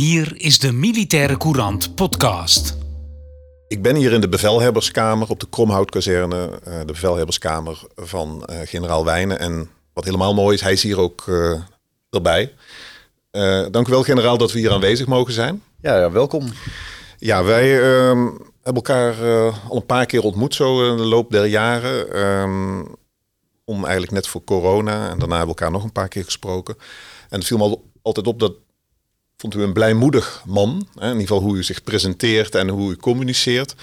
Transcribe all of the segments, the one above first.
Hier is de Militaire Courant podcast. Ik ben hier in de bevelhebberskamer op de Kromhoutkazerne, uh, de bevelhebberskamer van uh, generaal Wijnen. En wat helemaal mooi is, hij is hier ook uh, erbij. dank u wel, generaal, dat we hier aanwezig mogen zijn. Ja, ja welkom. Ja, wij ehm, hebben elkaar al een paar keer ontmoet zo in de loop der jaren. Um, om eigenlijk net voor corona. En daarna hebben we elkaar nog een paar keer gesproken. En het viel me altijd op dat vond u een blijmoedig man. Hè? In ieder geval hoe u zich presenteert en hoe u communiceert.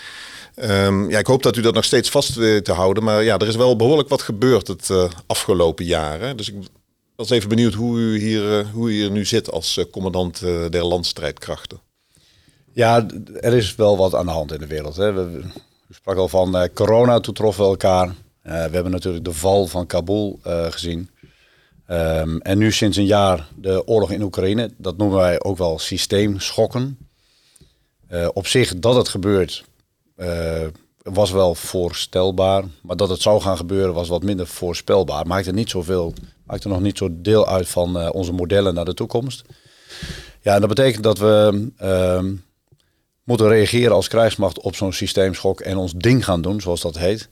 Um, ja, ik hoop dat u dat nog steeds vast weet te houden. Maar ja, er is wel behoorlijk wat gebeurd het uh, afgelopen jaren. Dus ik was even benieuwd hoe u hier, uh, hoe u hier nu zit als uh, commandant der landstrijdkrachten. Ja, er is wel wat aan de hand in de wereld. Hè. We, u sprak al van corona, toen we elkaar. we hebben natuurlijk de val van Kabul gezien. Um, en nu sinds een jaar de oorlog in Oekraïne. Dat noemen wij ook wel systeemschokken. Uh, op zich dat het gebeurt uh, was wel voorstelbaar. Maar dat het zou gaan gebeuren was wat minder voorspelbaar. Maakte niet zoveel, maakte nog niet zo deel uit van uh, onze modellen naar de toekomst. Ja, en dat betekent dat we ehm, moeten reageren als krijgsmacht op zo'n systeemschok en ons ding gaan doen, zoals dat heet.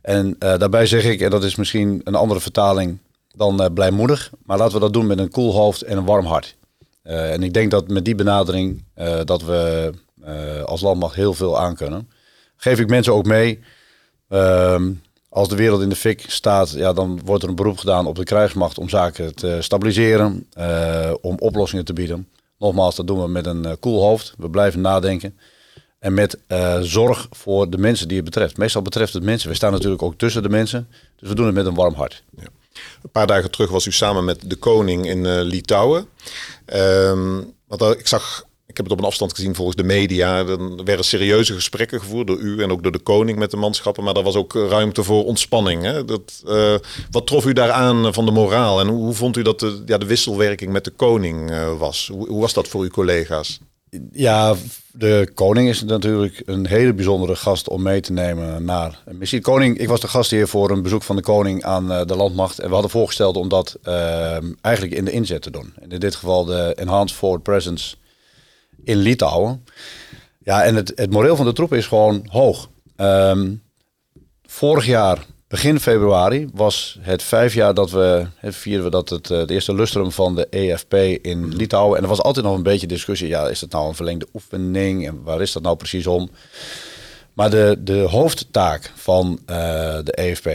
En daarbij zeg ik, en dat is misschien een andere vertaling dan uh, blijmoedig. Maar laten we dat doen met een koel hoofd en een warm hart. Uh, en ik denk dat met die benadering uh, dat we als landmacht heel veel aan kunnen. Geef ik mensen ook mee. Ehm, als de wereld in de fik staat, ja, dan wordt er een beroep gedaan op de krijgsmacht om zaken te stabiliseren, om oplossingen te bieden. Nogmaals, dat doen we met een koel hoofd. We blijven nadenken. En met zorg voor de mensen die het betreft. Meestal betreft het mensen. We staan natuurlijk ook tussen de mensen. Dus we doen het met een warm hart. Ja. Een paar dagen terug was u samen met de koning in uh, Litouwen. Um, want ik zag, ik heb het op een afstand gezien volgens de media. Er werden serieuze gesprekken gevoerd door u en ook door de koning met de manschappen. Maar er was ook ruimte voor ontspanning. Hè? Dat, uh, wat trof u daar aan van de moraal? En hoe, vond u dat de, ja, de wisselwerking met de koning uh, was? Hoe was dat voor uw collega's? Ja, de koning is natuurlijk een hele bijzondere gast om mee te nemen naar missie. koning, ik was de gastheer voor een bezoek van de koning aan uh, de landmacht. En we hadden voorgesteld om dat uh, eigenlijk in de inzet te doen. En in dit geval de Enhanced Forward Presence in Litouwen. Ja, en het, het moreel van de troepen is gewoon hoog. Um, vorig jaar Begin februari was het vijf jaar dat we, vierden we dat het, eh, eerste lustrum van de EFP in mhm. Litouwen. En er was altijd nog een beetje discussie. Ja, is het nou een verlengde oefening? En waar is dat nou precies om? Maar de, de hoofdtaak van uh, de EFP,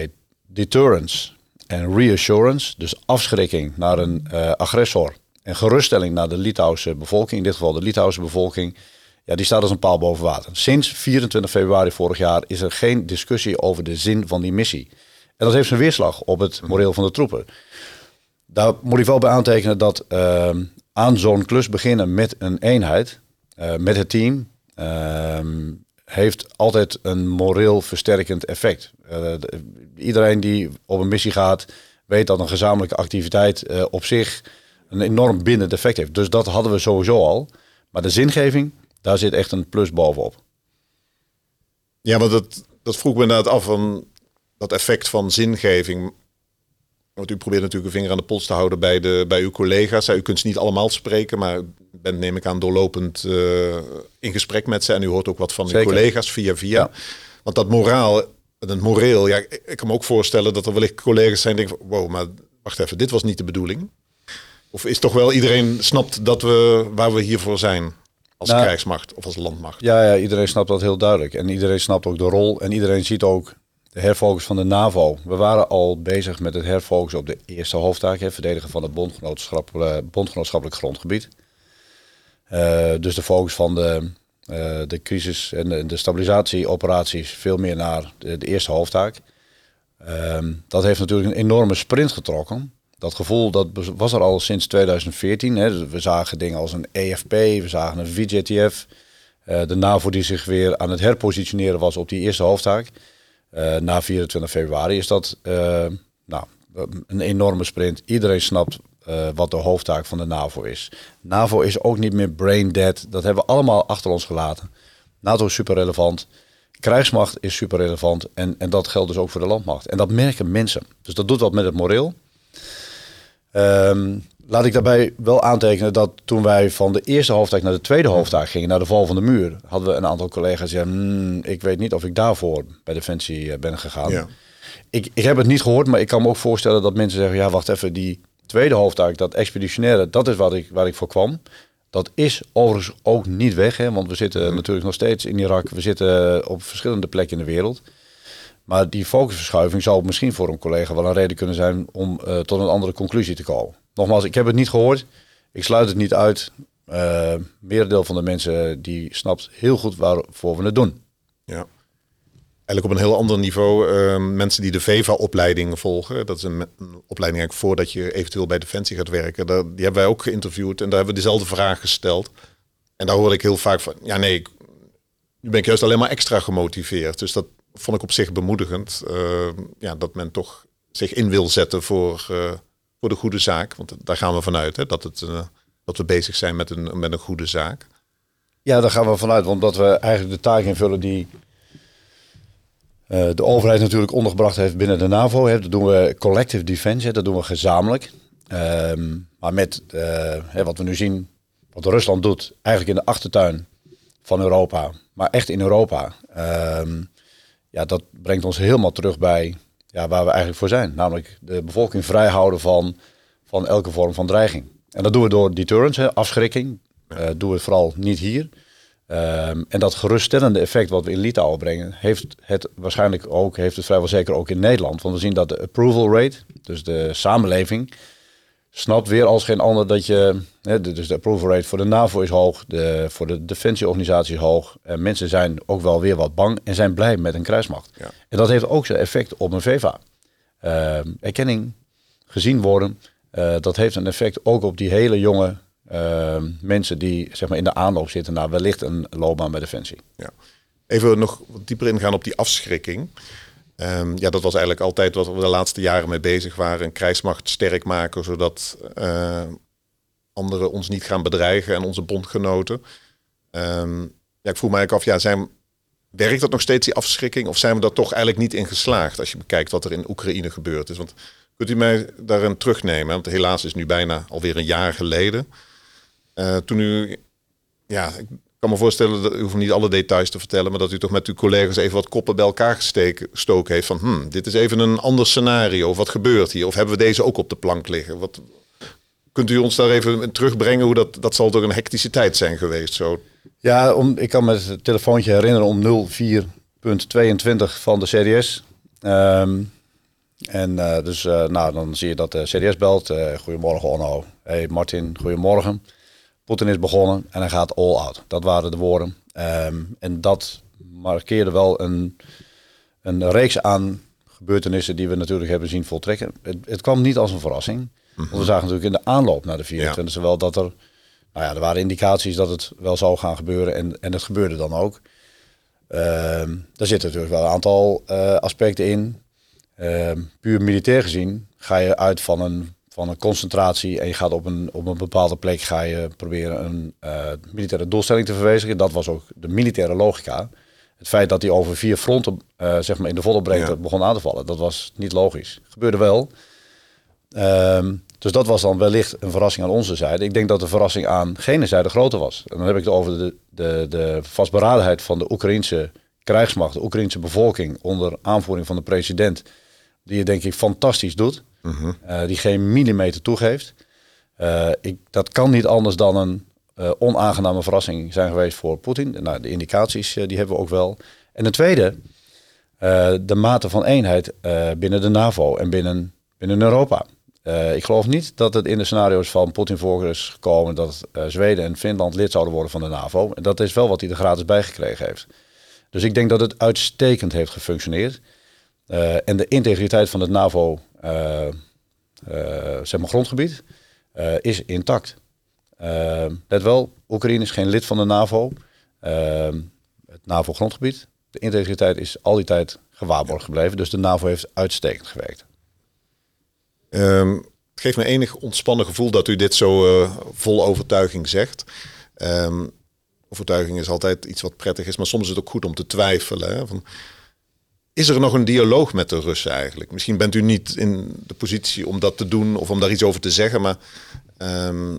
deterrence en reassurance, dus afschrikking naar een uh, agressor en geruststelling naar de Litouwse bevolking, in dit geval de Litouwse bevolking, ja, die staat als een paal boven water. Sinds 24 februari vorig jaar is er geen discussie over de zin van die missie. En dat heeft zijn weerslag op het moreel van de troepen. Daar moet ik wel bij aantekenen dat uh, aan zo'n klus beginnen met een eenheid, uh, met het team, uh, heeft altijd een moreel versterkend effect. De, iedereen die op een missie gaat, weet dat een gezamenlijke activiteit op zich een enorm bindend effect heeft. Dus dat hadden we sowieso al. Maar de zingeving, daar zit echt een plus bovenop. Ja, want dat, dat vroeg me inderdaad af van dat effect van zingeving. Want u probeert natuurlijk een vinger aan de pols te houden bij, de, bij uw collega's. U kunt ze niet allemaal spreken, maar bent neem ik aan doorlopend uh, in gesprek met ze. En u hoort ook wat van uw collega's via via. Ja. Want dat moraal, het moreel, ja, ik, ik kan me ook voorstellen dat er wellicht collega's zijn die denken, wow, maar wacht even, dit was niet de bedoeling. Of is toch wel iedereen snapt dat we waar we hiervoor zijn? Als nou, krijgsmacht of als landmacht. Ja, ja, iedereen snapt dat heel duidelijk. En iedereen snapt ook de rol. En iedereen ziet ook de herfocus van de NAVO. We waren al bezig met het herfocus op de eerste hoofdtaak, hè, verdedigen van het bondgenootschappelijk, bondgenootschappelijk grondgebied. Uh, dus de focus van de, uh, de crisis en de, de, stabilisatieoperaties veel meer naar de, de eerste hoofdtaak. Uh, dat heeft natuurlijk een enorme sprint getrokken dat gevoel dat was er al sinds 2014. Hè. Dus we zagen dingen als een EFP, we zagen een VJTF. Eh, de NAVO die zich weer aan het herpositioneren was op die eerste hoofdtaak. Uh, na 24 februari is dat uh, nou, een enorme sprint. Iedereen snapt wat de hoofdtaak van de NAVO is. NAVO is ook niet meer brain dead. Dat hebben we allemaal achter ons gelaten. NATO is super relevant. Krijgsmacht is super relevant. En, en dat geldt dus ook voor de landmacht. En dat merken mensen. Dus dat doet wat met het moreel. Ehm, laat ik daarbij wel aantekenen dat toen wij van de eerste hoofdtaak naar de tweede hoofdtaak gingen, naar de val van de muur, hadden we een aantal collega's die zeiden, "Hmm, ik weet niet of ik daarvoor bij Defensie eh, ben gegaan. Ja. Ik, ik heb het niet gehoord, maar ik kan me ook voorstellen dat mensen zeggen, ja wacht even, die tweede hoofdtaak, dat expeditionaire, dat is wat ik, waar ik voor kwam. Dat is overigens ook niet weg, hè, want we zitten natuurlijk nog steeds in Irak, we zitten op verschillende plekken in de wereld. Maar die focusverschuiving zou misschien voor een collega wel een reden kunnen zijn om eh, tot een andere conclusie te komen. Nogmaals, ik heb het niet gehoord. Ik sluit het niet uit. Eh merendeel van de mensen die snapt heel goed waarvoor we het doen. Ja. Eigenlijk op een heel ander niveau. eh, mensen die de VEVA-opleiding volgen. Dat is een, opleiding eigenlijk voordat je eventueel bij Defensie gaat werken. Die hebben wij ook geïnterviewd en daar hebben we dezelfde vraag gesteld. En daar hoorde ik heel vaak van, ja nee, ik- nu ben ik juist alleen maar extra gemotiveerd. Dus dat vond ik op zich bemoedigend. eh, ja, dat men toch zich in wil zetten voor, eh, voor de goede zaak. Want daar gaan we vanuit, hè, dat, het, eh, dat we bezig zijn met een, met een goede zaak. Ja, daar gaan we vanuit, want dat we eigenlijk de taak invullen die de overheid natuurlijk ondergebracht heeft binnen de NAVO. Hè. Dat doen we collective defense, hè. dat doen we gezamenlijk. Ehm, maar met hè, wat we nu zien, wat Rusland doet, eigenlijk in de achtertuin van Europa, maar echt in Europa. Ehm, ja, dat brengt ons helemaal terug bij ja, waar we eigenlijk voor zijn. Namelijk de bevolking vrijhouden van, van elke vorm van dreiging. En dat doen we door deterrence, hè, afschrikking. Eh doen we het vooral niet hier. Ehm, en dat geruststellende effect wat we in Litouwen brengen, heeft het waarschijnlijk ook, heeft het vrijwel zeker ook in Nederland. Want we zien dat de approval rate, dus de samenleving, snapt weer als geen ander dat je, hè, de- dus de approval rate voor de NAVO is hoog, de, voor de defensieorganisatie is hoog. En mensen zijn ook wel weer wat bang en zijn blij met een kruismacht. Ja. En dat heeft ook zijn effect op een VEVA. Ehm, erkenning, gezien worden, eh, dat heeft een effect ook op die hele jonge ehm, mensen die zeg maar, in de aanloop zitten naar wellicht een loopbaan bij Defensie. Ja. Even nog wat dieper ingaan op die afschrikking. Ehm, ja, dat was eigenlijk altijd wat we de laatste jaren mee bezig waren. Een krijgsmacht sterk maken, zodat eh, anderen ons niet gaan bedreigen en onze bondgenoten. Ehm, ja, ik vroeg me eigenlijk af, ja, zijn, werkt dat nog steeds die afschrikking? Of zijn we daar toch eigenlijk niet in geslaagd als je bekijkt wat er in Oekraïne gebeurd is? Want kunt u mij daarin terugnemen? Want helaas is nu bijna alweer een jaar geleden. Eh, toen u ja, kan me voorstellen, dat u hoeft niet alle details te vertellen, maar dat u toch met uw collega's even wat koppen bij elkaar gesteken- gestoken heeft van, hmm, dit is even een ander scenario, wat gebeurt hier? Of hebben we deze ook op de plank liggen? Wat, kunt u ons daar even terugbrengen hoe dat, dat zal toch een hectische tijd zijn geweest? Zo. Ja, om, ik kan me het telefoontje herinneren om 04.22 van de CDS. Ehm, en eh, dus eh, nou, dan zie je dat de CDS belt. eh, goedemorgen Onno. Hey Martin, goedemorgen. Poetin is begonnen en hij gaat all out. Dat waren de woorden. Ehm, en dat markeerde wel een, een reeks aan gebeurtenissen die we natuurlijk hebben zien voltrekken. Het, het kwam niet als een verrassing. Want we zagen natuurlijk in de aanloop naar de 24 wel dat er, nou ja, er waren indicaties dat het wel zou gaan gebeuren en, en het gebeurde dan ook. Ehm daar zitten natuurlijk wel een aantal eh, aspecten in. Ehm, puur militair gezien ga je uit van een, van een concentratie en je gaat op een, op een bepaalde plek ga je proberen een eh, militaire doelstelling te verwezenlijken. Dat was ook de militaire logica. Het feit dat hij over vier fronten eh, zeg maar in de volle breedte Ja. begon aan te vallen, dat was niet logisch. Gebeurde wel. Ehm, dus dat was dan wellicht een verrassing aan onze zijde. Ik denk dat de verrassing aan gene zijde groter was. En dan heb ik het over de, de, de vastberadenheid van de Oekraïnse krijgsmacht, de Oekraïnse bevolking onder aanvoering van de president. Die het denk ik fantastisch doet. Eh, die geen millimeter toegeeft. Eh, ik, dat kan niet anders dan een eh, onaangename verrassing zijn geweest voor Poetin. Nou, de indicaties die hebben we ook wel. En ten tweede, de mate van eenheid binnen de NAVO en binnen, binnen Europa. Ik geloof niet dat het in de scenario's van Poetin voor is gekomen dat Zweden en Finland lid zouden worden van de NAVO. En dat is wel wat hij er gratis bij gekregen heeft. Dus ik denk dat het uitstekend heeft gefunctioneerd. Eh, en de integriteit van het NAVO eh, eh, zeg maar grondgebied is intact. Let wel, Oekraïne is geen lid van de NAVO. Het NAVO-grondgebied, de integriteit is al die tijd gewaarborgd gebleven. Dus de NAVO heeft uitstekend gewerkt. Ehm, het geeft me enig ontspannen gevoel dat u dit zo vol overtuiging zegt. Ehm, overtuiging is altijd iets wat prettig is, maar soms is het ook goed om te twijfelen. Hè? Van, is er nog een dialoog met de Russen eigenlijk? Misschien bent u niet in de positie om dat te doen of om daar iets over te zeggen, maar ehm,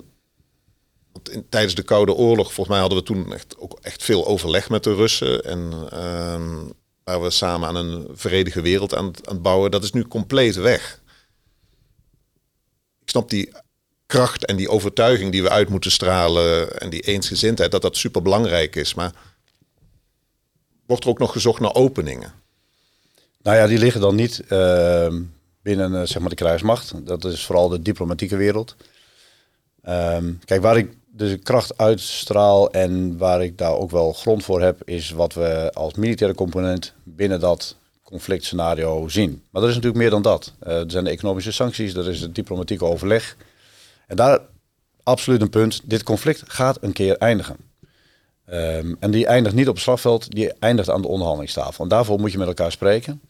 tijdens de Koude Oorlog, volgens mij hadden we toen echt, ook echt veel overleg met de Russen. En ehm, waar we samen aan een vredige wereld aan, aan het bouwen, dat is nu compleet weg. Ik snap die kracht en die overtuiging die we uit moeten stralen en die eensgezindheid, dat dat super belangrijk is. Maar wordt er ook nog gezocht naar openingen? Nou ja, die liggen dan niet ehm, binnen uh, zeg maar de krijgsmacht. Dat is vooral de diplomatieke wereld. Ehm, kijk, waar ik de kracht uitstraal en waar ik daar ook wel grond voor heb, is wat we als militaire component binnen dat conflict scenario zien. Maar er is natuurlijk meer dan dat. Uh, er zijn de economische sancties, er is het diplomatieke overleg. En daar absoluut een punt. Dit conflict gaat een keer eindigen. Um, en die eindigt niet op het slagveld, die eindigt aan de onderhandelingstafel. En daarvoor moet je met elkaar spreken.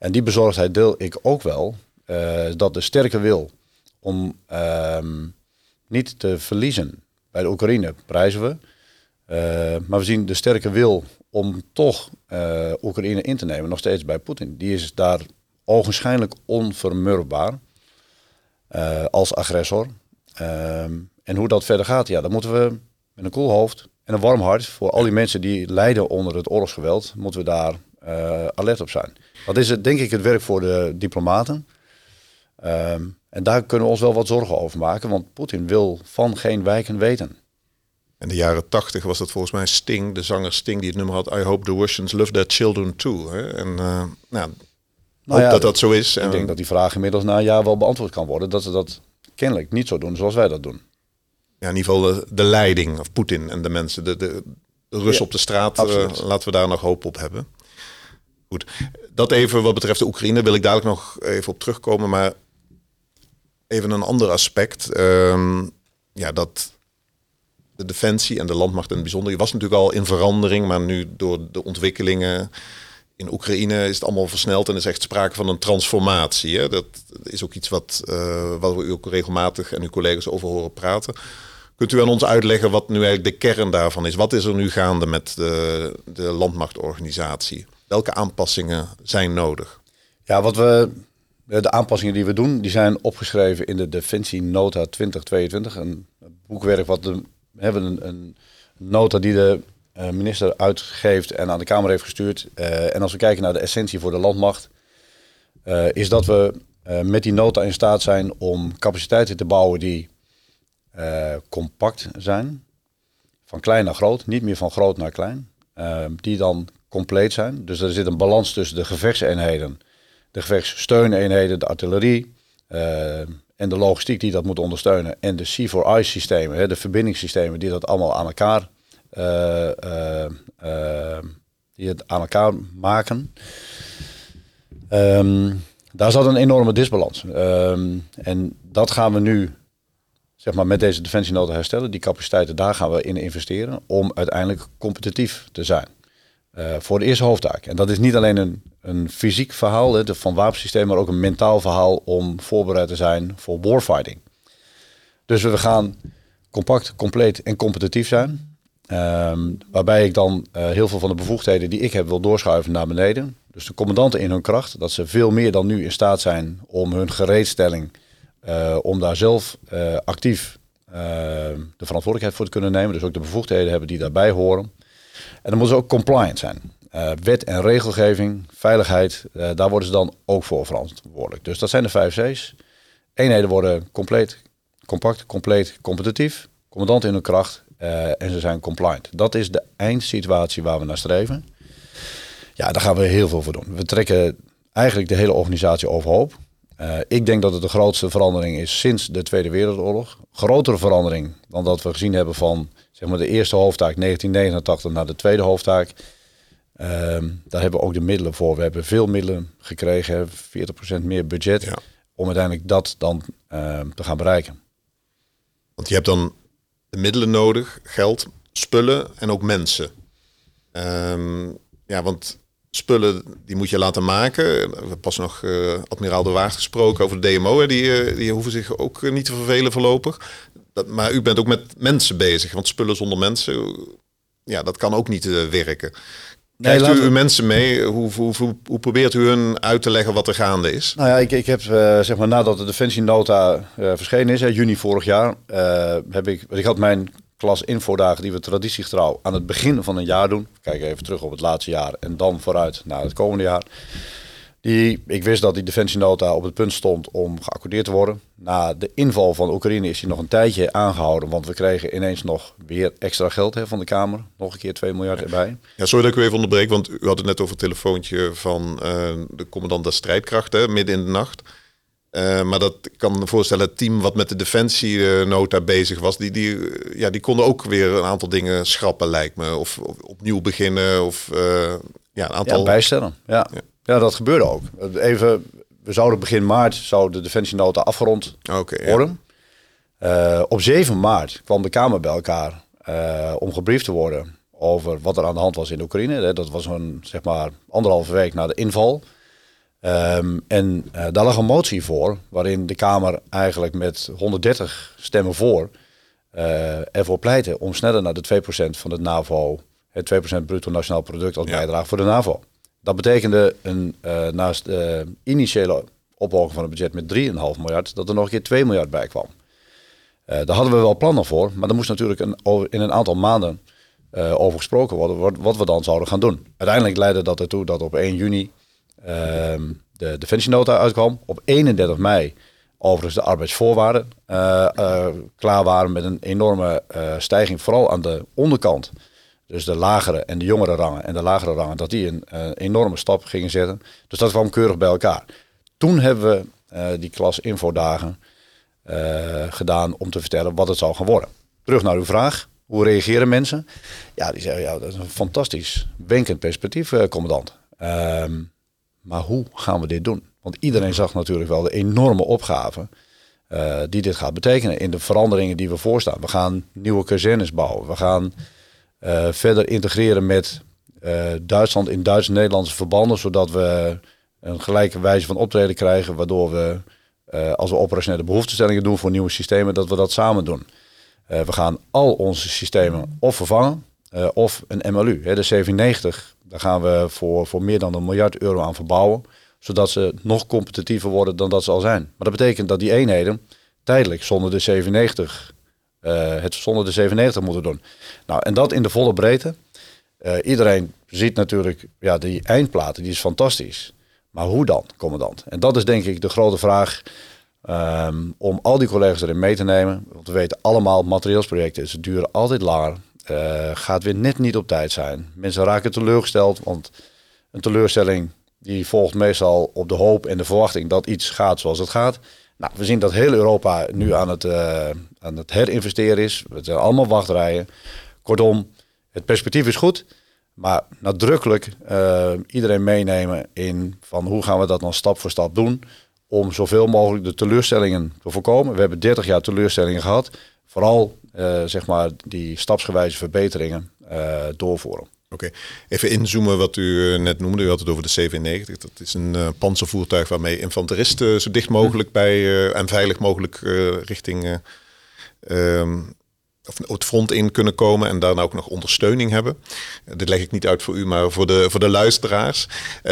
En die bezorgdheid deel ik ook wel. Uh, dat de sterke wil om um, niet te verliezen bij de Oekraïne prijzen we. Uh, maar we zien de sterke wil om toch uh, Oekraïne in te nemen nog steeds bij Poetin. Die is daar ogenschijnlijk onvermurwbaar als agressor. Ehm, en hoe dat verder gaat, ja, dan moeten we met een koel hoofd en een warm hart voor al die mensen die lijden onder het oorlogsgeweld, moeten we daar alert op zijn. Dat is het, denk ik het werk voor de diplomaten. Um, en daar kunnen we ons wel wat zorgen over maken, want Poetin wil van geen wijken weten. In de jaren tachtig was dat volgens mij Sting, de zanger Sting, die het nummer had I hope the Russians love their children too. Hè? En uh, nou, nou ja, dat dat zo is. Ik denk dat die vraag inmiddels na een jaar wel beantwoord kan worden. Dat ze dat kennelijk niet zo doen zoals wij dat doen. Ja, in ieder geval de, leiding, of Poetin en de mensen, de, de, op de straat, uh, laten we daar nog hoop op hebben. Goed, dat even wat betreft de Oekraïne wil ik dadelijk nog even op terugkomen. Maar even een ander aspect. Ehm, ja, dat de defensie en de landmacht in het bijzonder, was natuurlijk al in verandering, maar nu door de ontwikkelingen in Oekraïne is het allemaal versneld en is echt sprake van een transformatie. Hè? Dat is ook iets wat, uh, wat we ook regelmatig en uw collega's over horen praten. Kunt u aan ons uitleggen wat nu eigenlijk de kern daarvan is? Wat is er nu gaande met de, de landmachtorganisatie? Welke aanpassingen zijn nodig? Ja, wat we de aanpassingen die we doen, die zijn opgeschreven in de Defensie Nota 2022. Een boekwerk wat de, hebben een, een nota die de uh, minister uitgeeft en aan de Kamer heeft gestuurd. Uh, en als we kijken naar de essentie voor de landmacht, uh, is dat we met die nota in staat zijn om capaciteiten te bouwen die compact zijn. Van klein naar groot, niet meer van groot naar klein. die dan compleet zijn. Dus er zit een balans tussen de gevechtseenheden de gevechtssteuneenheden, de artillerie uh, en de logistiek die dat moet ondersteunen. En de C4I systemen, de verbindingssystemen die dat allemaal aan elkaar, uh, die het aan elkaar maken. Um, daar zat een enorme disbalans. Um, en dat gaan we nu zeg maar, met deze defensienota herstellen. Die capaciteiten, daar gaan we in investeren om uiteindelijk competitief te zijn. Uh, voor de eerste hoofdtaak. En dat is niet alleen een een fysiek verhaal hè, van wapensysteem, maar ook een mentaal verhaal om voorbereid te zijn voor warfighting. Dus we gaan compact, compleet en competitief zijn. Um, waarbij ik dan uh, heel veel van de bevoegdheden die ik heb wil doorschuiven naar beneden. Dus de commandanten in hun kracht, dat ze veel meer dan nu in staat zijn om hun gereedstelling, uh, om daar zelf actief de verantwoordelijkheid voor te kunnen nemen. Dus ook de bevoegdheden hebben die daarbij horen. En dan moeten ze ook compliant zijn. Uh, wet en regelgeving, veiligheid, uh, daar worden ze dan ook voor verantwoordelijk. Dus dat zijn de vijf C's. Eenheden worden compleet, compact, compleet, competitief, commandant in hun kracht uh, en ze zijn compliant. Dat is de eindsituatie waar we naar streven. Ja, daar gaan we heel veel voor doen. We trekken eigenlijk de hele organisatie overhoop. Ik denk dat het de grootste verandering is sinds de Tweede Wereldoorlog. Grotere verandering dan dat we gezien hebben van zeg maar, de eerste hoofdtaak 1989 naar de tweede hoofdtaak. Um, daar hebben we ook de middelen voor. We hebben veel middelen gekregen, 40% meer budget, ja. om uiteindelijk dat dan um, te gaan bereiken. Want je hebt dan de middelen nodig, geld, spullen en ook mensen. Um, ja, want spullen die moet je laten maken. We hebben pas nog uh, admiraal de Waard gesproken over de DMO. Hè. Die, uh, die hoeven zich ook uh, niet te vervelen voorlopig. Dat, maar u bent ook met mensen bezig. Want spullen zonder mensen, ja, dat kan ook niet werken. Krijgt u uw mensen mee? Hoe, hoe, hoe, hoe probeert u hun uit te leggen wat er gaande is? Nou ja, ik, ik heb eh, zeg maar nadat de defensienota eh verschenen is, hè, juni vorig jaar, eh, heb ik, ik had mijn klas infodagen die we traditiegetrouw aan het begin van een jaar doen. Kijk even terug op het laatste jaar en dan vooruit naar het komende jaar. Die, ik wist dat die defensienota op het punt stond om geaccordeerd te worden. Na de inval van Oekraïne is die nog een tijdje aangehouden, want we kregen ineens nog weer extra geld hè, van de Kamer. Nog een keer 2 miljard erbij. Ja, sorry dat ik u even onderbreek, want u had het net over het telefoontje van eh, de commandant der strijdkrachten midden in de nacht. Eh, maar dat ik kan me voorstellen, het team wat met de defensienota bezig was, die, die, eh, ja, die konden ook weer een aantal dingen schrappen, lijkt me. Of, of opnieuw beginnen. Of eh, ja, een aantal. Ja, bijstellen. Ja. ja. dat gebeurde ook. Even, we zouden begin maart zou de defensienota afgerond ja. worden. Eh, op 7 maart kwam de Kamer bij elkaar eh, om gebriefd te worden over wat er aan de hand was in Oekraïne. Dat was een zeg maar anderhalve week na de inval. Ehm, en eh, daar lag een motie voor, waarin de Kamer eigenlijk met 130 stemmen voor eh, ervoor pleitte om sneller naar de 2% van het NAVO, het 2% bruto nationaal product als Ja. bijdrage voor de NAVO. Dat betekende een, eh, naast de initiële ophoging van het budget met 3,5 miljard, dat er nog een keer 2 miljard bij kwam. Daar hadden we wel plannen voor, maar er moest natuurlijk een, over- in een aantal maanden over gesproken worden wat, wat we dan zouden gaan doen. Uiteindelijk leidde dat ertoe dat op 1 juni de defensienota uitkwam. Op 31 mei overigens de arbeidsvoorwaarden eh, eh, klaar waren met een enorme eh, stijging, vooral aan de onderkant. Dus de lagere en de jongere rangen en de lagere rangen, dat die een enorme stap gingen zetten. Dus dat kwam keurig bij elkaar. Toen hebben we die klas infodagen eh, gedaan om te vertellen wat het zou gaan worden. Terug naar uw vraag. Hoe reageren mensen? Ja, die zeggen, ja, dat is een fantastisch wenkend perspectief, commandant. Ehm, maar hoe gaan we dit doen? Want iedereen zag natuurlijk wel de enorme opgave eh, die dit gaat betekenen in de veranderingen die we voorstaan. We gaan nieuwe kazernes bouwen. We gaan eh, verder integreren met eh, Duitsland in Duits-Nederlandse verbanden, zodat we een gelijke wijze van optreden krijgen, waardoor we, als we operationele behoeftestellingen doen voor nieuwe systemen, dat we dat samen doen. We gaan al onze systemen of vervangen of een MLU. Hè, de 790, daar gaan we voor, voor meer dan een miljard euro aan verbouwen, zodat ze nog competitiever worden dan dat ze al zijn. Maar dat betekent dat die eenheden tijdelijk zonder de 790, eh, het zonder de 790 moeten doen. Nou, en dat in de volle breedte. Eh, iedereen ziet natuurlijk, ja, die eindplaten, die is fantastisch. Maar hoe dan, commandant? En dat is denk ik de grote vraag ehm, om al die collega's erin mee te nemen. Want we weten allemaal, materieelsprojecten, ze duren altijd langer. Eh, gaat weer net niet op tijd zijn. Mensen raken teleurgesteld, want een teleurstelling die volgt meestal op de hoop en de verwachting dat iets gaat zoals het gaat. Nou, we zien dat heel Europa nu aan het, eh, aan het herinvesteren is. Het zijn allemaal wachtrijen. Kortom, het perspectief is goed. Maar nadrukkelijk eh, iedereen meenemen in van hoe gaan we dat dan stap voor stap doen. Om zoveel mogelijk de teleurstellingen te voorkomen. We hebben 30 jaar teleurstellingen gehad. Vooral eh, zeg maar die stapsgewijze verbeteringen eh, doorvoeren. Oké, even inzoomen wat u eh, net noemde. U had het over de CV-90. Dat is een eh panzervoertuig waarmee infanteristen zo dicht mogelijk bij en veilig mogelijk richting eh, ehm, of het front in kunnen komen en daarna ook nog ondersteuning hebben. Dit leg ik niet uit voor u, maar voor de, voor de luisteraars.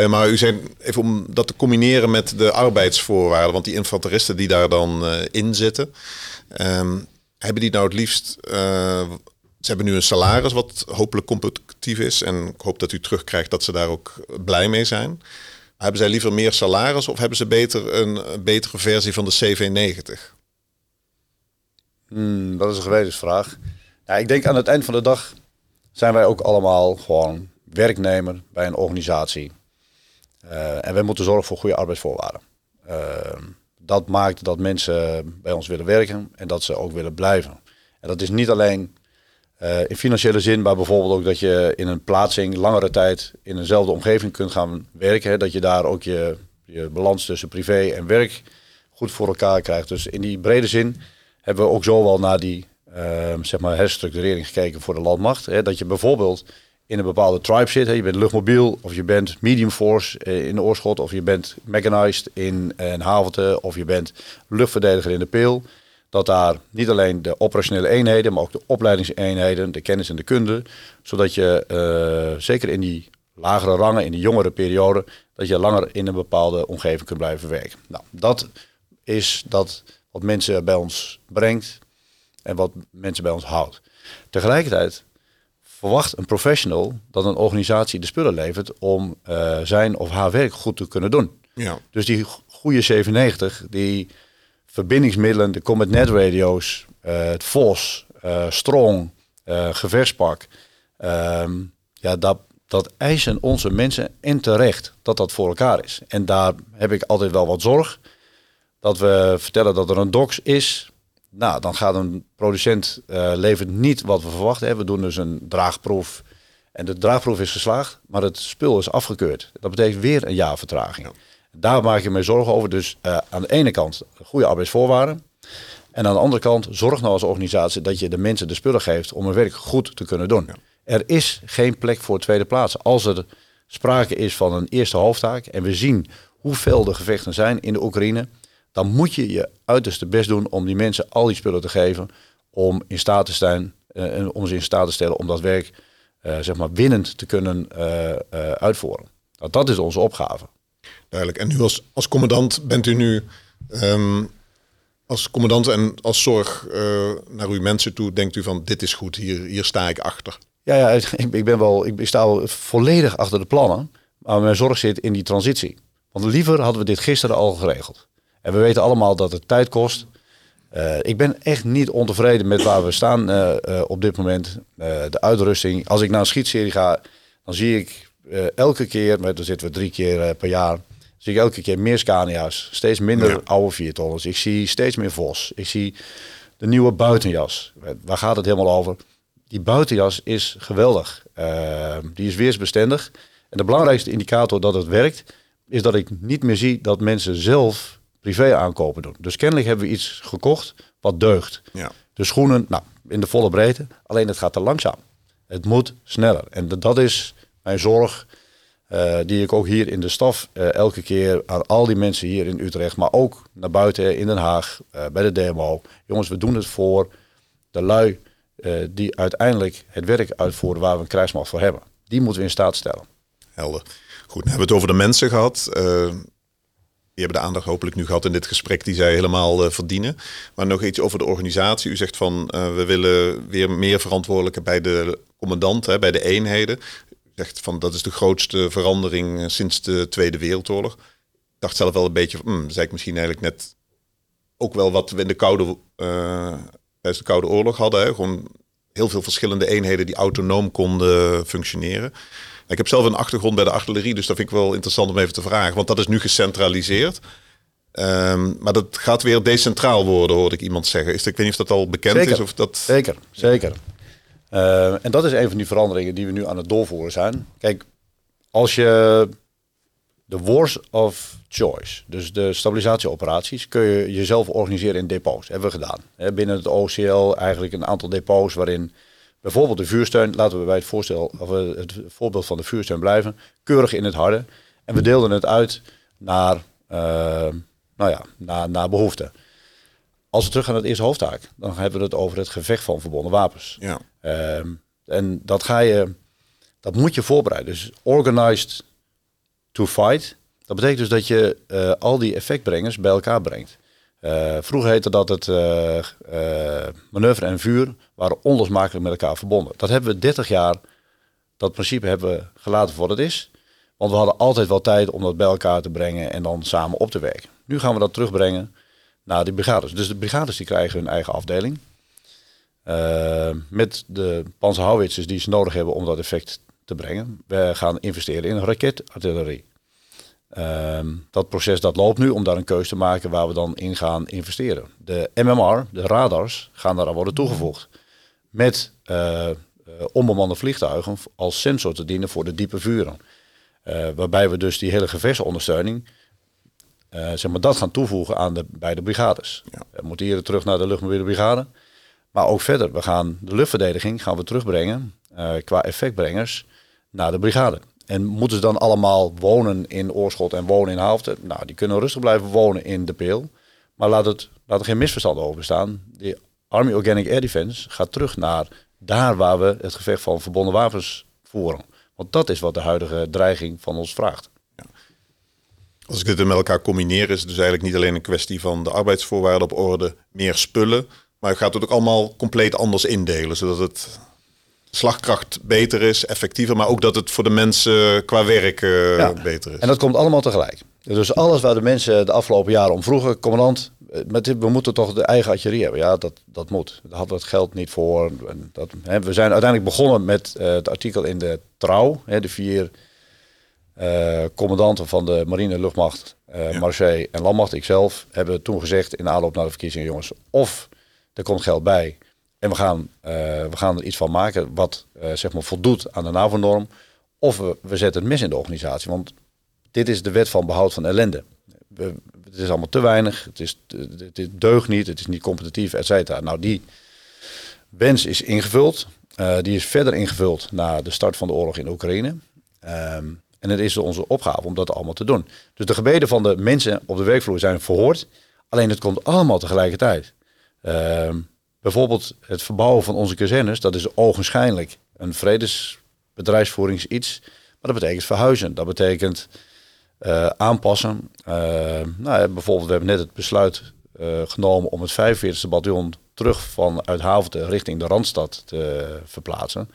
Maar u zei even om dat te combineren met de arbeidsvoorwaarden, want die infanteristen die daar dan eh, in zitten, ehm, hebben die nou het liefst eh, ze hebben nu een salaris wat hopelijk competitief is. En ik hoop dat u terugkrijgt dat ze daar ook blij mee zijn. Hebben zij liever meer salaris of hebben ze beter een, betere versie van de CV90? Hmm, dat is een gewetensvraag. Ja, ik denk aan het eind van de dag zijn wij ook allemaal gewoon werknemer bij een organisatie. Eh, en wij moeten zorgen voor goede arbeidsvoorwaarden. Eh, dat maakt dat mensen bij ons willen werken en dat ze ook willen blijven. En dat is niet alleen eh, in financiële zin, maar bijvoorbeeld ook dat je in een plaatsing langere tijd in eenzelfde omgeving kunt gaan werken. Dat je daar ook je, je balans tussen privé en werk goed voor elkaar krijgt. Dus in die brede zin hebben we ook zo wel naar die ehm, zeg maar herstructurering gekeken voor de landmacht. Hè, dat je bijvoorbeeld in een bepaalde tribe zit. Je bent luchtmobiel of je bent medium force eh, in de oorschot of je bent mechanized in een havente of je bent luchtverdediger in de peel. Dat daar niet alleen de operationele eenheden, maar ook de opleidingseenheden, de kennis en de kunde, zodat je eh, zeker in die lagere rangen in de jongere periode, dat je langer in een bepaalde omgeving kunt blijven werken. Nou, dat is dat wat mensen bij ons brengt en wat mensen bij ons houdt. Tegelijkertijd verwacht een professional dat een organisatie de spullen levert om uh, zijn of haar werk goed te kunnen doen. Ja. Dus die goede 97, die verbindingsmiddelen, de Comet Net radio's, uh, het VOS, uh, Strong, geverspak. Ehm, ja, dat, dat eisen onze mensen en terecht dat dat voor elkaar is. En daar heb ik altijd wel wat zorg. Dat we vertellen dat er een dox is. Nou, dan gaat een producent uh, levert niet wat we verwachten. We doen dus een draagproef. En de draagproef is geslaagd, maar het spul is afgekeurd. Dat betekent weer een jaar vertraging. Daar maak je me zorgen over. Dus uh, aan de ene kant goede arbeidsvoorwaarden. En aan de andere kant, zorg nou als organisatie dat je de mensen de spullen geeft om hun werk goed te kunnen doen. Er is geen plek voor tweede plaats. Als er sprake is van een eerste hoofdtaak en we zien hoeveel de gevechten zijn in de Oekraïne, dan moet je je uiterste best doen om die mensen al die spullen te geven om in staat te zijn uh, en om ze in staat te stellen om dat werk uh, zeg maar winnend te kunnen uh, uitvoeren. Nou, dat is onze opgave. Duidelijk. En nu als, als commandant bent u nu um, als commandant en als zorg naar uw mensen toe, denkt u van dit is goed, hier, hier sta ik achter. Ja, ja ik, ik ben wel, ik, sta wel volledig achter de plannen. Maar mijn zorg zit in die transitie. Want liever hadden we dit gisteren al geregeld. En we weten allemaal dat het tijd kost. Uh, ik ben echt niet ontevreden met waar we staan uh, uh, op dit moment. de uitrusting. Als ik naar een schietserie ga, dan zie ik elke keer, maar dan zitten we drie keer per jaar, zie ik elke keer meer Scania's. Steeds minder ja. oude viertonners. Ik zie steeds meer Vos. Ik zie de nieuwe buitenjas. Waar gaat het helemaal over? die buitenjas is geweldig. Die is weersbestendig. En de belangrijkste indicator dat het werkt, is dat ik niet meer zie dat mensen zelf privé aankopen doen. Dus kennelijk hebben we iets gekocht wat deugt. Ja. De schoenen, nou, in de volle breedte. Alleen het gaat te langzaam. Het moet sneller. En dat is mijn zorg, uh, die ik ook hier in de staf uh, elke keer aan al die mensen hier in Utrecht, maar ook naar buiten in Den Haag, bij de demo. Jongens, we doen het voor de lui die uiteindelijk het werk uitvoeren waar we een krijgsmacht voor hebben. Die moeten we in staat stellen. Helder. Goed, dan hebben we het over de mensen gehad. Uh, die hebben de aandacht hopelijk nu gehad in dit gesprek die zij helemaal uh, verdienen. Maar nog iets over de organisatie. U zegt van we willen weer meer verantwoordelijke bij de commandant, hè, bij de eenheden. U zegt van dat is de grootste verandering sinds de Tweede Wereldoorlog. Ik dacht zelf wel een beetje, hmm, zei ik misschien eigenlijk net ook wel wat we in de koude tijdens de Koude Oorlog hadden. Hè? Gewoon heel veel verschillende eenheden die autonoom konden functioneren. Ik heb zelf een achtergrond bij de artillerie, dus dat vind ik wel interessant om even te vragen. Want dat is nu gecentraliseerd. Um, maar dat gaat weer decentraal worden, hoorde ik iemand zeggen. Is dat, ik weet niet of dat al bekend zeker, is. Of dat... Zeker, zeker. Uh, en dat is een van die veranderingen die we nu aan het doorvoeren zijn. Kijk, als je de wars of choice, dus de stabilisatieoperaties, kun je jezelf organiseren in depots. Hebben we gedaan. Binnen het OCL eigenlijk een aantal depots waarin bijvoorbeeld de vuursteun, laten we bij het, voorstel, of het voorbeeld van de vuursteun blijven, keurig in het harde. En we deelden het uit naar, uh, nou ja, naar, naar behoefte. Als we terug gaan naar het eerste hoofdtaak, dan hebben we het over het gevecht van verbonden wapens. Ja. Uh, en dat ga je, dat moet je voorbereiden. Dus organized to fight. Dat betekent dus dat je uh, al die effectbrengers bij elkaar brengt. Uh, vroeger heette dat het uh, manoeuvre en vuur waren onlosmakelijk met elkaar verbonden. Dat hebben we 30 jaar, dat principe hebben we gelaten voor wat het is. Want we hadden altijd wel tijd om dat bij elkaar te brengen en dan samen op te werken. Nu gaan we dat terugbrengen naar de brigades. Dus de brigades die krijgen hun eigen afdeling. met de panzerhouwitsers die ze nodig hebben om dat effect te brengen. We gaan investeren in raketartillerie. Um, dat proces dat loopt nu om daar een keuze te maken waar we dan in gaan investeren. De MMR, de radars, gaan daar worden toegevoegd. Met uh, onbemande vliegtuigen als sensor te dienen voor de diepe vuren. Uh, waarbij we dus die hele gevechtsondersteuning, zeg maar, dat gaan toevoegen aan de beide brigades. Ja. We moeten hier terug naar de luchtmobiele brigade. Maar ook verder, we gaan de luchtverdediging gaan we terugbrengen qua effectbrengers naar de brigade. En moeten ze dan allemaal wonen in Oorschot en wonen in Haalfte? Nou, die kunnen rustig blijven wonen in de Peel. Maar laat, het, laat er geen misverstand over bestaan. De Army Organic Air Defense gaat terug naar daar waar we het gevecht van verbonden wapens voeren. Want dat is wat de huidige dreiging van ons vraagt. Als ik dit met elkaar combineer, is het dus eigenlijk niet alleen een kwestie van de arbeidsvoorwaarden op orde, meer spullen, maar het gaat het ook allemaal compleet anders indelen, zodat het slagkracht beter is, effectiever, maar ook dat het voor de mensen qua werk uh, beter is. En dat komt allemaal tegelijk. Dus alles waar de mensen de afgelopen jaren om vroegen, commandant, eh, met dit, we moeten toch de eigen artillerie hebben. Ja, dat, dat moet. Daar hadden we het geld niet voor. Dat, hè, we zijn uiteindelijk begonnen met uh, het artikel in de Trouw. Hè, de vier uh, commandanten van de marine, luchtmacht, ja. Marseille en landmacht, ikzelf, hebben toen gezegd in aanloop naar de verkiezingen, jongens, of er komt geld bij en we gaan, uh, we gaan er iets van maken wat zeg maar voldoet aan de NAVO-norm, of we, we zetten het mis in de organisatie. Want dit is de wet van behoud van ellende. Het is allemaal te weinig, het, is, het deugt niet, het is niet competitief, et cetera. Nou, die wens is ingevuld. die is verder ingevuld na de start van de oorlog in Oekraïne. Um, en het is onze opgave om dat allemaal te doen. Dus de gebeden van de mensen op de werkvloer zijn verhoord. Alleen het komt allemaal tegelijkertijd. Uh, bijvoorbeeld het verbouwen van onze kazernes, dat is ogenschijnlijk een vredesbedrijfsvoeringsiets. Maar dat betekent verhuizen. Dat betekent uh, aanpassen. Uh, nou, bijvoorbeeld, we hebben net het besluit uh, genomen om het 45e bataljon terug vanuit Havente richting de Randstad te verplaatsen.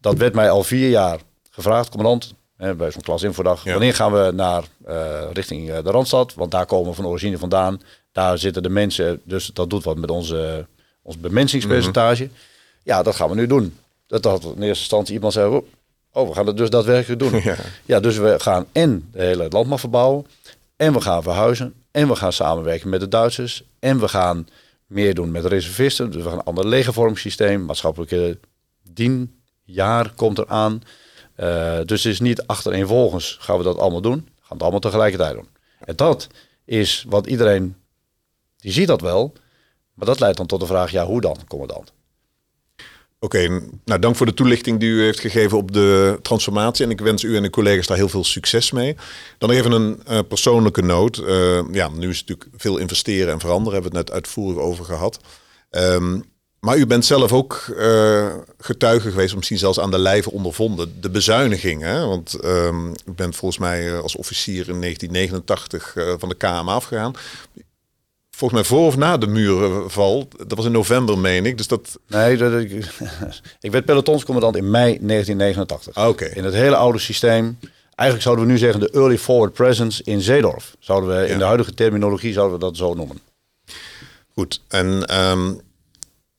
Dat werd mij al vier jaar gevraagd, commandant bij zo'n klasinfodag. Ja. Wanneer gaan we naar richting de Randstad? Want daar komen we van origine vandaan. Daar zitten de mensen, dus dat doet wat met onze, ons bemensingspercentage. Mm -hmm. Ja, dat gaan we nu doen. Dat had in eerste instantie iemand zei, oh, we gaan het dus daadwerkelijk doen. Ja. ja, dus we gaan en de hele landmacht verbouwen. En we gaan verhuizen. En we gaan samenwerken met de Duitsers. En we gaan meer doen met reservisten. Dus we gaan een ander legervormingssysteem. Maatschappelijke dienjaar komt eraan. Uh, dus het is niet achtereenvolgens gaan we dat allemaal doen. We gaan het allemaal tegelijkertijd doen. En dat is wat iedereen, die ziet dat wel. Maar dat leidt dan tot de vraag, ja, hoe dan, commandant? Oké, nou dank voor de toelichting die u heeft gegeven op de transformatie. En ik wens u en de collega's daar heel veel succes mee. Dan even een uh, persoonlijke noot. Uh, ja, nu is het natuurlijk veel investeren en veranderen. Hebben we het net uitvoerig over gehad. Um, maar u bent zelf ook uh, getuige geweest, misschien zelfs aan de lijve ondervonden, de bezuiniging. Hè? Want um, u bent volgens mij als officier in 1989 uh, van de KM afgegaan. Volgens mij voor of na de murenval. Dat was in november, meen ik. Dus dat... Nee, dat, ik, ik werd pelotonscommandant in mei 1989. Ah, Oké. In het hele oude systeem. Eigenlijk zouden we nu zeggen de early forward presence in Zeedorf. Zouden we, ja. In de huidige terminologie zouden we dat zo noemen. Goed, en um,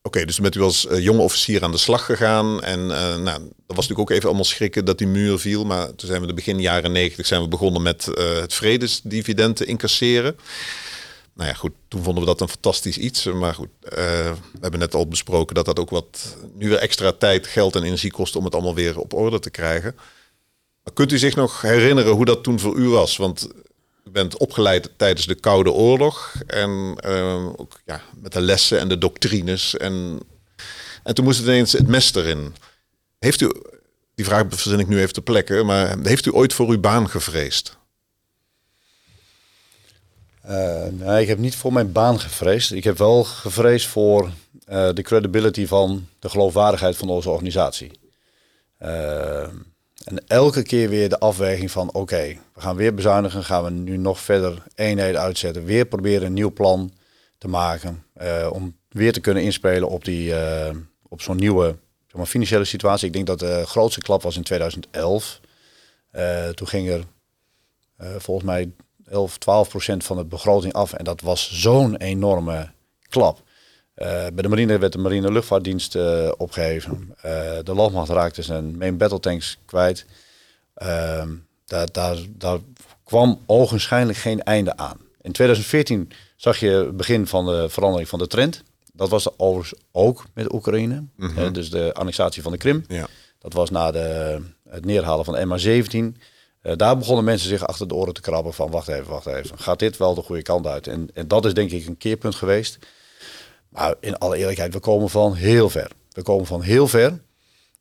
Oké, dus met u als uh, jonge officier aan de slag gegaan. En uh, nou, dat was natuurlijk ook even allemaal schrikken dat die muur viel. Maar toen zijn we de begin jaren negentig zijn we begonnen met uh, het vredesdividend te incasseren. Nou ja, goed, toen vonden we dat een fantastisch iets. Maar goed, we hebben net al besproken dat dat ook wat nu weer extra tijd, geld en energie kost om het allemaal weer op orde te krijgen. Maar kunt u zich nog herinneren hoe dat toen voor u was? Want u bent opgeleid tijdens de Koude Oorlog. En uh, ook ja, met de lessen en de doctrines. En, en toen moest het ineens het mes erin. Heeft u, die vraag verzin ik nu even te plekken, maar heeft u ooit voor uw baan gevreesd? Uh, nee, ik heb niet voor mijn baan gevreesd. Ik heb wel gevreesd voor uh, de credibility van de geloofwaardigheid van onze organisatie. Uh, en elke keer weer de afweging van oké, we gaan weer bezuinigen, gaan we nu nog verder eenheden uitzetten, weer proberen een nieuw plan te maken om weer te kunnen inspelen op, die, op zo'n nieuwe zeg maar, financiële situatie. Ik denk dat de grootste klap was in 2011. Uh, toen ging er volgens mij 11, 12 procent van de begroting af en dat was zo'n enorme klap. Uh, bij de marine werd de marine luchtvaartdienst uh, opgeheven. Uh, de landmacht raakte zijn main battle tanks kwijt. Ehm, daar, daar, daar kwam ogenschijnlijk geen einde aan. In 2014 zag je het begin van de verandering van de trend. Dat was overigens ook met Oekraïne. Mm -hmm. dus de annexatie van de Krim. Ja. Dat was na de, het neerhalen van MH17. Daar begonnen mensen zich achter de oren te krabben van wacht even, wacht even. Gaat dit wel de goede kant uit? En, en dat is denk ik een keerpunt geweest. Maar in alle eerlijkheid, we komen van heel ver. We komen van heel ver.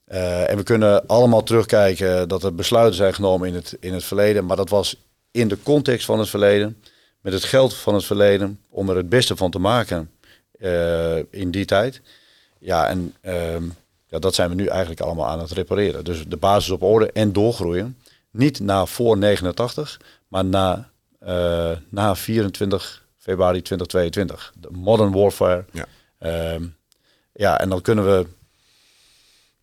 Uh, en we kunnen allemaal terugkijken dat er besluiten zijn genomen in het, in het verleden. Maar dat was in de context van het verleden. Met het geld van het verleden. Om er het beste van te maken uh, in die tijd. Ja, en uh, Ja, dat zijn we nu eigenlijk allemaal aan het repareren. Dus de basis op orde en doorgroeien. Niet na voor 89, maar na, uh, na 24 februari 2022. De modern warfare. Ja. Ehm, ja, en dan kunnen we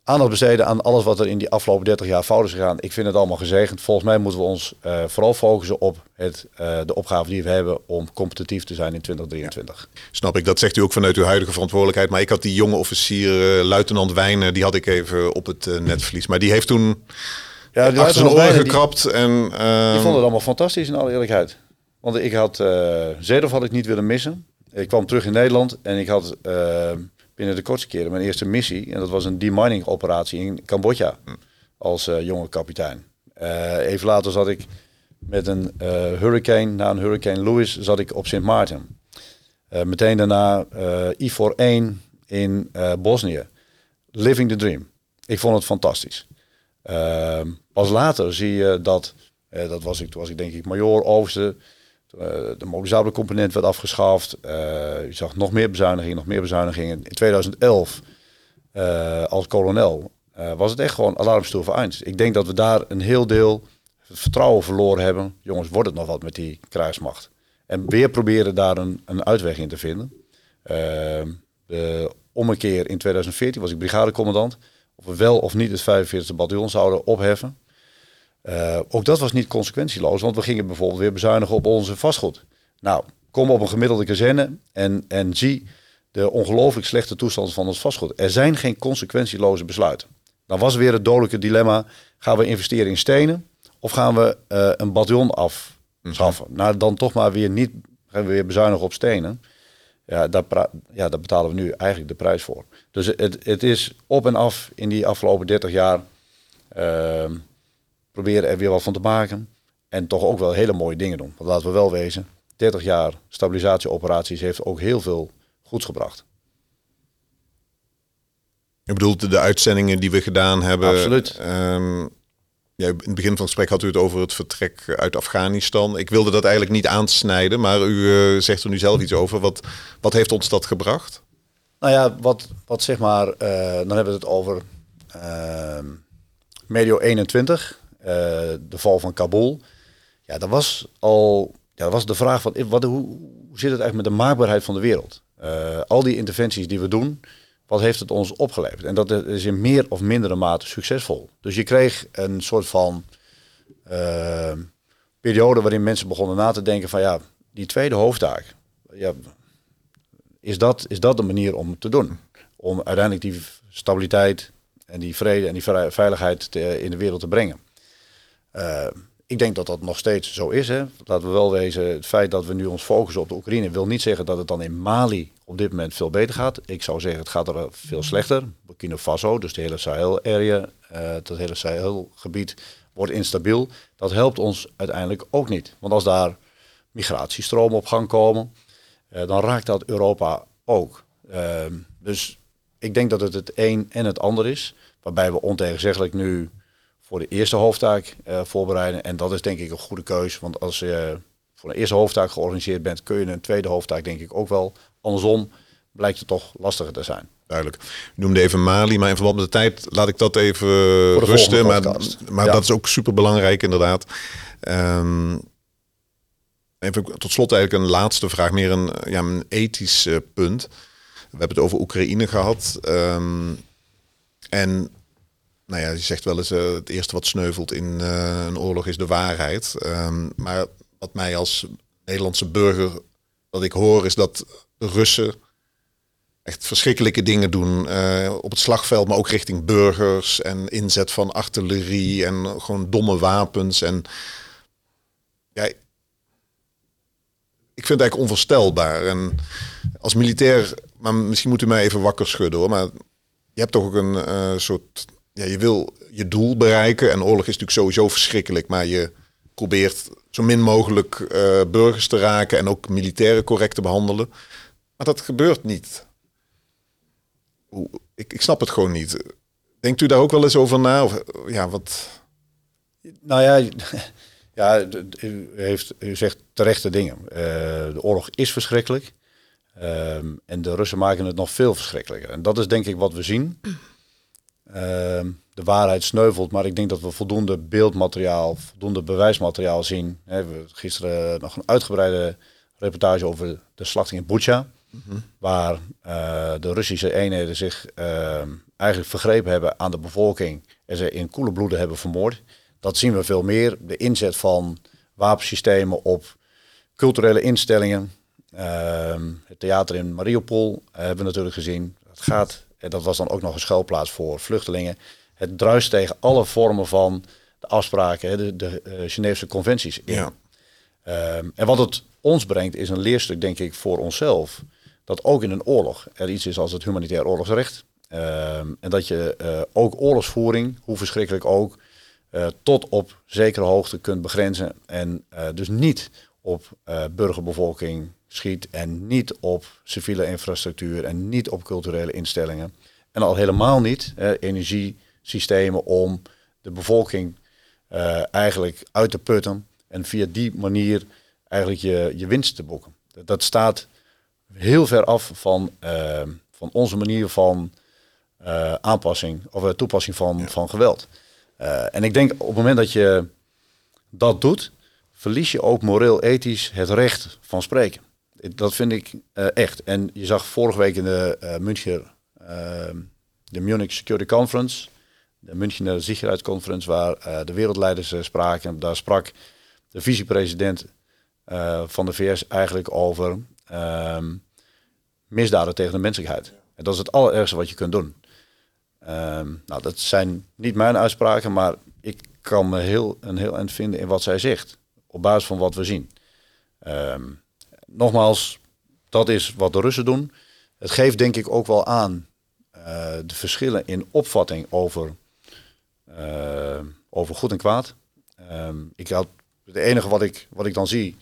aandacht besteden aan alles wat er in die afgelopen 30 jaar fout is gegaan. Ik vind het allemaal gezegend. Volgens mij moeten we ons uh, vooral focussen op het, uh, de opgave die we hebben om competitief te zijn in 2023. Snap ik, dat zegt u ook vanuit uw huidige verantwoordelijkheid. Maar ik had die jonge officier, uh, luitenant Wijnen, die had ik even op het netvlies. Maar die heeft toen ja, die achter zijn oren gekrapt. en, uh, die ehm, vond het allemaal fantastisch in alle eerlijkheid. Want ik had, uh, Zedorf had ik niet willen missen. Ik kwam terug in Nederland en ik had binnen de kortste keren mijn eerste missie. En dat was een demining operatie in Cambodja als uh, jonge kapitein. Even later zat ik met een hurricane, na een hurricane Louis, zat ik op Sint Maarten. meteen daarna IFOR 1 in Bosnië. Living the dream. Ik vond het fantastisch. Pas later zie je dat, dat was ik, toen was ik denk ik major, overste, eh, de mobilisabele component werd afgeschaft. Uh, je zag nog meer bezuinigingen, nog meer bezuinigingen. In 2011 uh, als kolonel was het echt gewoon alarmstoel voor Eins. Ik denk dat we daar een heel deel vertrouwen verloren hebben. Jongens, wordt het nog wat met die kruismacht? En weer proberen daar een, een uitweg in te vinden. de ommekeer in 2014 was ik brigadecommandant. Of we wel of niet het 45e bataljon zouden opheffen. Uh, ook dat was niet consequentieloos, want we gingen bijvoorbeeld weer bezuinigen op onze vastgoed. Nou, kom op een gemiddelde kazerne en, en zie de ongelooflijk slechte toestand van ons vastgoed. Er zijn geen consequentieloze besluiten. Dan was weer het dodelijke dilemma, gaan we investeren in stenen of gaan we uh, een bataljon afschaffen? Mm Nou, dan toch maar weer niet, gaan we weer bezuinigen op stenen. Ja daar, ja, daar betalen we nu eigenlijk de prijs voor. Dus het, het is op en af in die afgelopen 30 jaar... Uh, proberen er weer wat van te maken. En toch ook wel hele mooie dingen doen. Want laten we wel wezen, 30 jaar stabilisatieoperaties heeft ook heel veel goeds gebracht. Je bedoelt de uitzendingen die we gedaan hebben. Absoluut. Um, ja, in het begin van het gesprek had u het over het vertrek uit Afghanistan. Ik wilde dat eigenlijk niet aansnijden, maar u uh, zegt er nu zelf iets over. Wat, wat heeft ons dat gebracht? Nou ja, wat, wat zeg maar, uh, dan hebben we het over uh, medio 21. Eh, de val van Kabul. Ja, dat was al ja, dat was de vraag van wat, hoe, zit het eigenlijk met de maakbaarheid van de wereld? Uh, al die interventies die we doen, wat heeft het ons opgeleverd? En dat is in meer of mindere mate succesvol. Dus je kreeg een soort van uh, periode waarin mensen begonnen na te denken van ja, die tweede hoofdtaak, ja, is, dat, is dat de manier om te doen? Om uiteindelijk die stabiliteit en die vrede en die veiligheid in de wereld te brengen. Uh, ik denk dat dat nog steeds zo is. Hè. Laten we wel wezen, het feit dat we nu ons focussen op de Oekraïne wil niet zeggen dat het dan in Mali op dit moment veel beter gaat. Ik zou zeggen, het gaat er veel slechter. Burkina Faso, dus de hele Sahel-area, uh, dat hele Sahel-gebied wordt instabiel. Dat helpt ons uiteindelijk ook niet. Want als daar migratiestromen op gang komen, dan raakt dat Europa ook. Ehm, dus ik denk dat het het een en het ander is. Waarbij we ontegenzeggelijk nu voor de eerste hoofdtaak uh, voorbereiden. En dat is denk ik een goede keus. Want als je voor de eerste hoofdtaak georganiseerd bent, kun je een tweede hoofdtaak denk ik ook wel. Andersom blijkt het toch lastiger te zijn. Duidelijk. U noemde even Mali, maar in verband met de tijd laat ik dat even rusten. Maar, maar dat is ook super belangrijk inderdaad. Um, even tot slot eigenlijk een laatste vraag, meer een, ja, een ethisch uh, punt. We hebben het over Oekraïne gehad. Um, en nou ja, je zegt wel eens uh, het eerste wat sneuvelt in uh, een oorlog is de waarheid. Um, maar wat mij als Nederlandse burger, wat ik hoor, is dat de Russen echt verschrikkelijke dingen doen uh, op het slagveld, maar ook richting burgers en inzet van artillerie en gewoon domme wapens. En ja, ik vind het eigenlijk onvoorstelbaar. En als militair, maar misschien moet u mij even wakker schudden hoor, maar je hebt toch ook een soort ja, je wil je doel bereiken. En oorlog is natuurlijk sowieso verschrikkelijk, maar je probeert zo min mogelijk uh, burgers te raken en ook militairen correct te behandelen. Maar dat gebeurt niet. Ik, ik snap het gewoon niet. Denkt u daar ook wel eens over na? Of, ja, wat... Nou ja, ja u, heeft, u zegt terechte dingen. Uh, de oorlog is verschrikkelijk. Um, en de Russen maken het nog veel verschrikkelijker. En dat is denk ik wat we zien. Ehm, de waarheid sneuvelt. Maar ik denk dat we voldoende beeldmateriaal, voldoende bewijsmateriaal zien. We hebben gisteren nog een uitgebreide reportage over de slachting in Bucha. Waar eh, de Russische eenheden zich ehm, eigenlijk vergrepen hebben aan de bevolking. En ze in koele bloeden hebben vermoord. Dat zien we veel meer. De inzet van wapensystemen op culturele instellingen. Ehm, het theater in Mariupol hebben we natuurlijk gezien. Het gaat, en dat was dan ook nog een schuilplaats voor vluchtelingen. Het druist tegen alle vormen van de afspraken, de, de uh, Geneefse conventies in. Ja. Ehm, en wat het ons brengt is een leerstuk, denk ik, voor onszelf. Dat ook in een oorlog er iets is als het humanitair oorlogsrecht. Ehm, en dat je uh, ook oorlogsvoering, hoe verschrikkelijk ook, uh, tot op zekere hoogte kunt begrenzen. En uh, dus niet op burgerbevolking schiet en niet op civiele infrastructuur en niet op culturele instellingen. En al helemaal niet energiesystemen om de bevolking eigenlijk uit te putten en via die manier eigenlijk je, je winst te boeken. Dat staat heel ver af van, van onze manier van uh, aanpassing of uh, toepassing van, van geweld. Uh, en ik denk op het moment dat je dat doet, verlies je ook moreel-ethisch het recht van spreken. Dat vind ik echt. En je zag vorige week in de München, de Munich Security Conference, de Münchener Sicherheidsconference, waar de wereldleiders spraken. Daar sprak de vicepresident van de VS eigenlijk over ehm, misdaden tegen de menselijkheid. En dat is het allerergste wat je kunt doen. Um, nou, dat zijn niet mijn uitspraken, maar ik kan me heel, een heel eind vinden in wat zij zegt. Op basis van wat we zien. Nogmaals, dat is wat de Russen doen. Het geeft denk ik ook wel aan uh, de verschillen in opvatting over, uh, over goed en kwaad. Um, ik had, het enige wat ik, wat ik dan zie,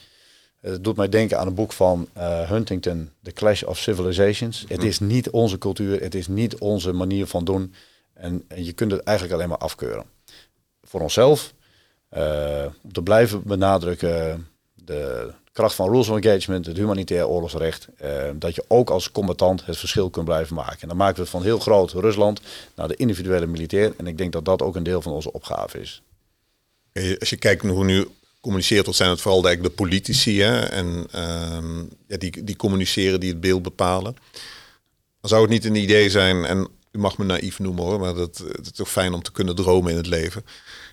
het doet mij denken aan een boek van uh, Huntington, The Clash of Civilizations. Het is niet onze cultuur, het is niet onze manier van doen. En, en je kunt het eigenlijk alleen maar afkeuren. Voor onszelf, om te blijven benadrukken de kracht van rules of engagement, het humanitair oorlogsrecht. Uh, dat je ook als combatant het verschil kunt blijven maken. En dan maken we van heel groot Rusland naar de individuele militair. En ik denk dat dat ook een deel van onze opgave is. Als je kijkt hoe nu communiceert, dat zijn het vooral de, politici. Hè? En uh, ja, die, die communiceren, die het beeld bepalen. Dan zou het niet een idee zijn, en u mag me naïef noemen hoor, maar dat, het is toch fijn om te kunnen dromen in het leven.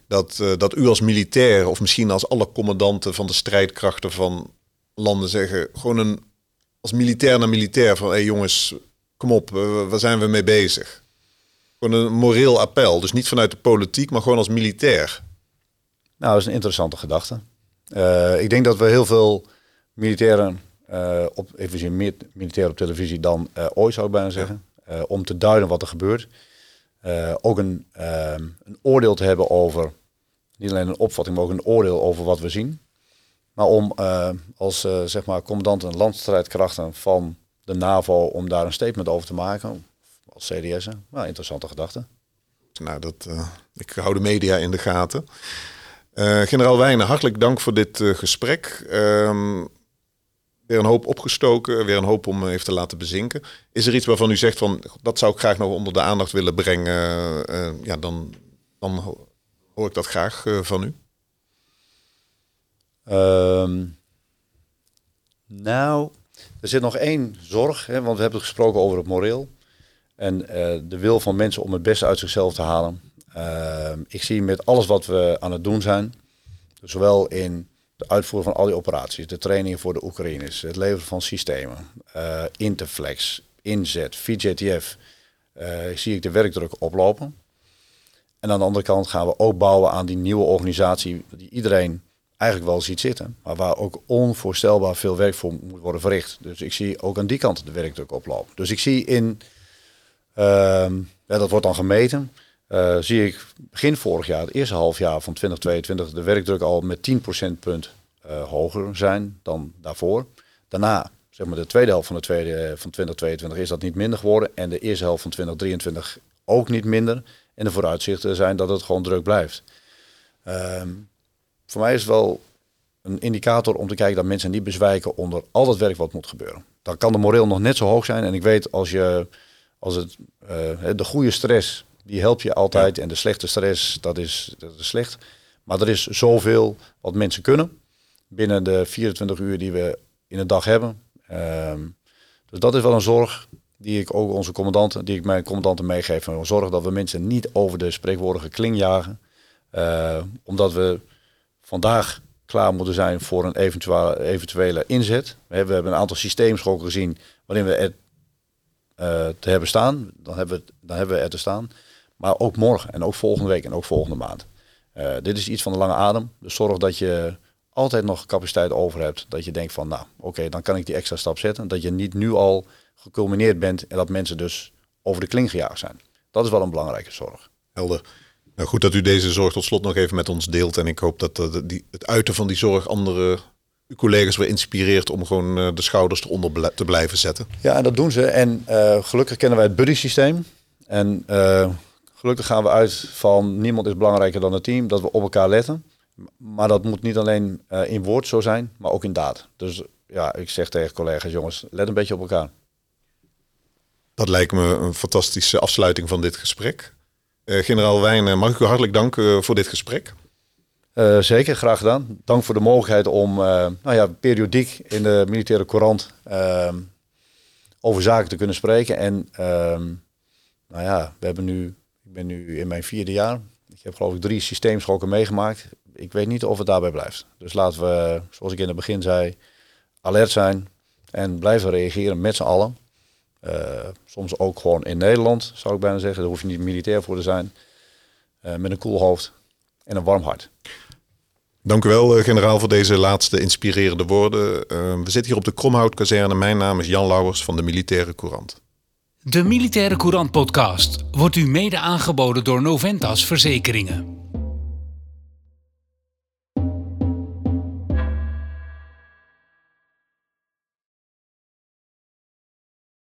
Dat, uh, dat u als militair, of misschien als alle commandanten van de strijdkrachten van landen zeggen, gewoon een, als militair naar militair van hé hey jongens, kom op, waar zijn we mee bezig? Gewoon een moreel appel. Dus niet vanuit de politiek, maar gewoon als militair. Nou, dat is een interessante gedachte. Uh, ik denk dat we heel veel militairen, uh, op, even zien, meer militairen op televisie dan uh, ooit zou ik bijna zeggen, om te duiden wat er gebeurt. Ook een, ehm, een oordeel te hebben over, niet alleen een opvatting, maar ook een oordeel over wat we zien. Maar om als zeg maar commandant en landstrijdkrachten van de NAVO, om daar een statement over te maken, als CDS, nou, interessante gedachte. Nou, dat, ik hou de media in de gaten. Generaal Wijnen, hartelijk dank voor dit gesprek. Weer een hoop opgestoken, weer een hoop om even te laten bezinken. Is er iets waarvan u zegt van dat zou ik graag nog onder de aandacht willen brengen? Uh, ja, dan, dan hoor ik dat graag van u. Um, nou, er zit nog één zorg, hè, want we hebben gesproken over het moreel. En de wil van mensen om het beste uit zichzelf te halen. Uh, ik zie met alles wat we aan het doen zijn, zowel in de uitvoering van al die operaties, de trainingen voor de Oekraïners, het leveren van systemen, uh, Interflex, Inzet, VJTF, uh, zie ik de werkdruk oplopen. En aan de andere kant gaan we ook bouwen aan die nieuwe organisatie die iedereen eigenlijk wel ziet zitten, maar waar ook onvoorstelbaar veel werk voor moet worden verricht. Dus ik zie ook aan die kant de werkdruk oplopen. Dus ik zie in, uh, ja, dat wordt dan gemeten, uh, zie ik begin vorig jaar, het eerste halfjaar van 2022, de werkdruk al met 10 procentpunt uh, hoger zijn dan daarvoor. Daarna, zeg maar de tweede helft van, de tweede, van 2022, is dat niet minder geworden. En de eerste helft van 2023 ook niet minder. En de vooruitzichten zijn dat het gewoon druk blijft. Uh, voor mij is het wel een indicator om te kijken dat mensen niet bezwijken onder al dat werk wat moet gebeuren. Dan kan de moreel nog net zo hoog zijn. En ik weet als je als het, de goede stress die helpt je altijd. En de slechte stress, dat is, dat is slecht. Maar er is zoveel wat mensen kunnen binnen de 24 uur die we in de dag hebben. Ehm, dus dat is wel een zorg die ik ook onze commandanten, die ik mijn commandanten meegeef. En zorgen dat we mensen niet over de spreekwoordige kling jagen. Uh, omdat we vandaag klaar moeten zijn voor een eventuele, eventuele inzet. We hebben, we hebben een aantal systeemschokken gezien waarin we er uh, te hebben staan. Dan hebben, we, dan hebben we er te staan. Maar ook morgen en ook volgende week en ook volgende maand. Uh, dit is iets van de lange adem. Dus zorg dat je altijd nog capaciteit over hebt. Dat je denkt van, nou oké, dan kan ik die extra stap zetten. Dat je niet nu al geculmineerd bent en dat mensen dus over de kling gejaagd zijn. Dat is wel een belangrijke zorg. Helder. Nou, goed dat u deze zorg tot slot nog even met ons deelt. En ik hoop dat uh, die, het uiten van die zorg andere uw collega's weer inspireert om gewoon uh, de schouders eronder te blijven zetten. Ja, en dat doen ze. En uh, gelukkig kennen wij het buddy systeem. En gelukkig gaan we uit van niemand is belangrijker dan het team. Dat we op elkaar letten. Maar dat moet niet alleen in woord zo zijn, maar ook in daad. Dus ja, ik zeg tegen collega's, jongens, let een beetje op elkaar. Dat lijkt me een fantastische afsluiting van dit gesprek. Uh, generaal Wijn, mag ik u hartelijk danken voor dit gesprek. Uh, zeker, graag gedaan. Dank voor de mogelijkheid om nou ja, periodiek in de militaire courant uh, over zaken te kunnen spreken. En ehm, nou ja, we hebben nu, ik ben nu in mijn vierde jaar. Ik heb geloof ik drie systeemschokken meegemaakt. Ik weet niet of het daarbij blijft. Dus laten we, zoals ik in het begin zei, alert zijn en blijven reageren met z'n allen. Uh, soms ook gewoon in Nederland, zou ik bijna zeggen. Daar hoef je niet militair voor te zijn. Uh, met een koel hoofd en een warm hart. Dank u wel, eh, generaal, voor deze laatste inspirerende woorden. we zitten hier op de Kromhoutkazerne. Mijn naam is Jan Lauwers van de Militaire Courant. De Militaire Courant podcast wordt u mede aangeboden door Noventas Verzekeringen.